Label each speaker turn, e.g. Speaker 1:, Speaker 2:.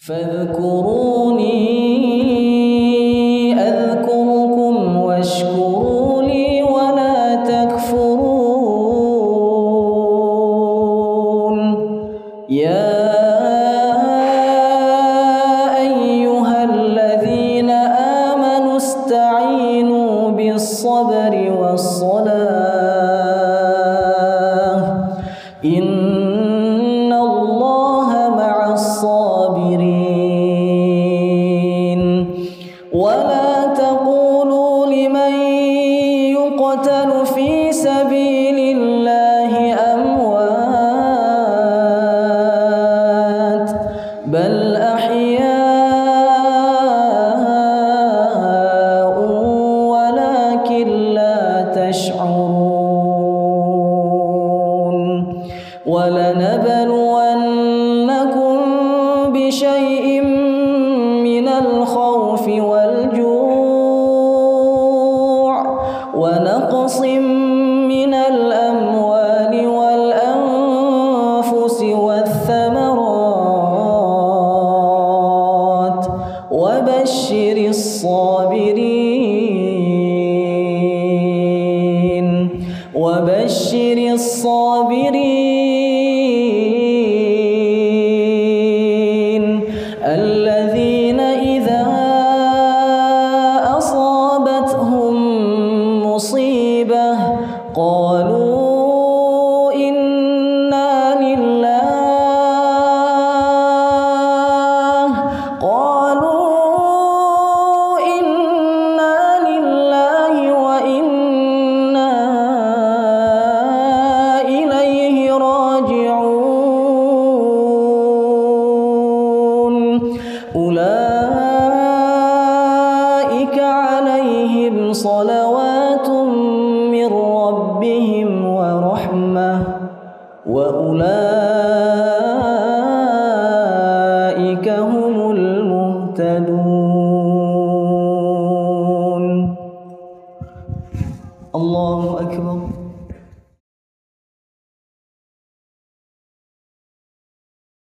Speaker 1: فاذكروني أذكركم واشكروا لي ولا تكفرون. يا أيها الذين آمنوا استعينوا بالصبر والصلاة. إن يقتل في سبيل الله أموات بل أحياء ولكن لا تشعرون ولنبلونكم الصابرين وبشر الصابرين الذين إذا أصابتهم مصيبة قالوا صلوات من ربهم ورحمة وأولئك هم المهتدون. الله أكبر.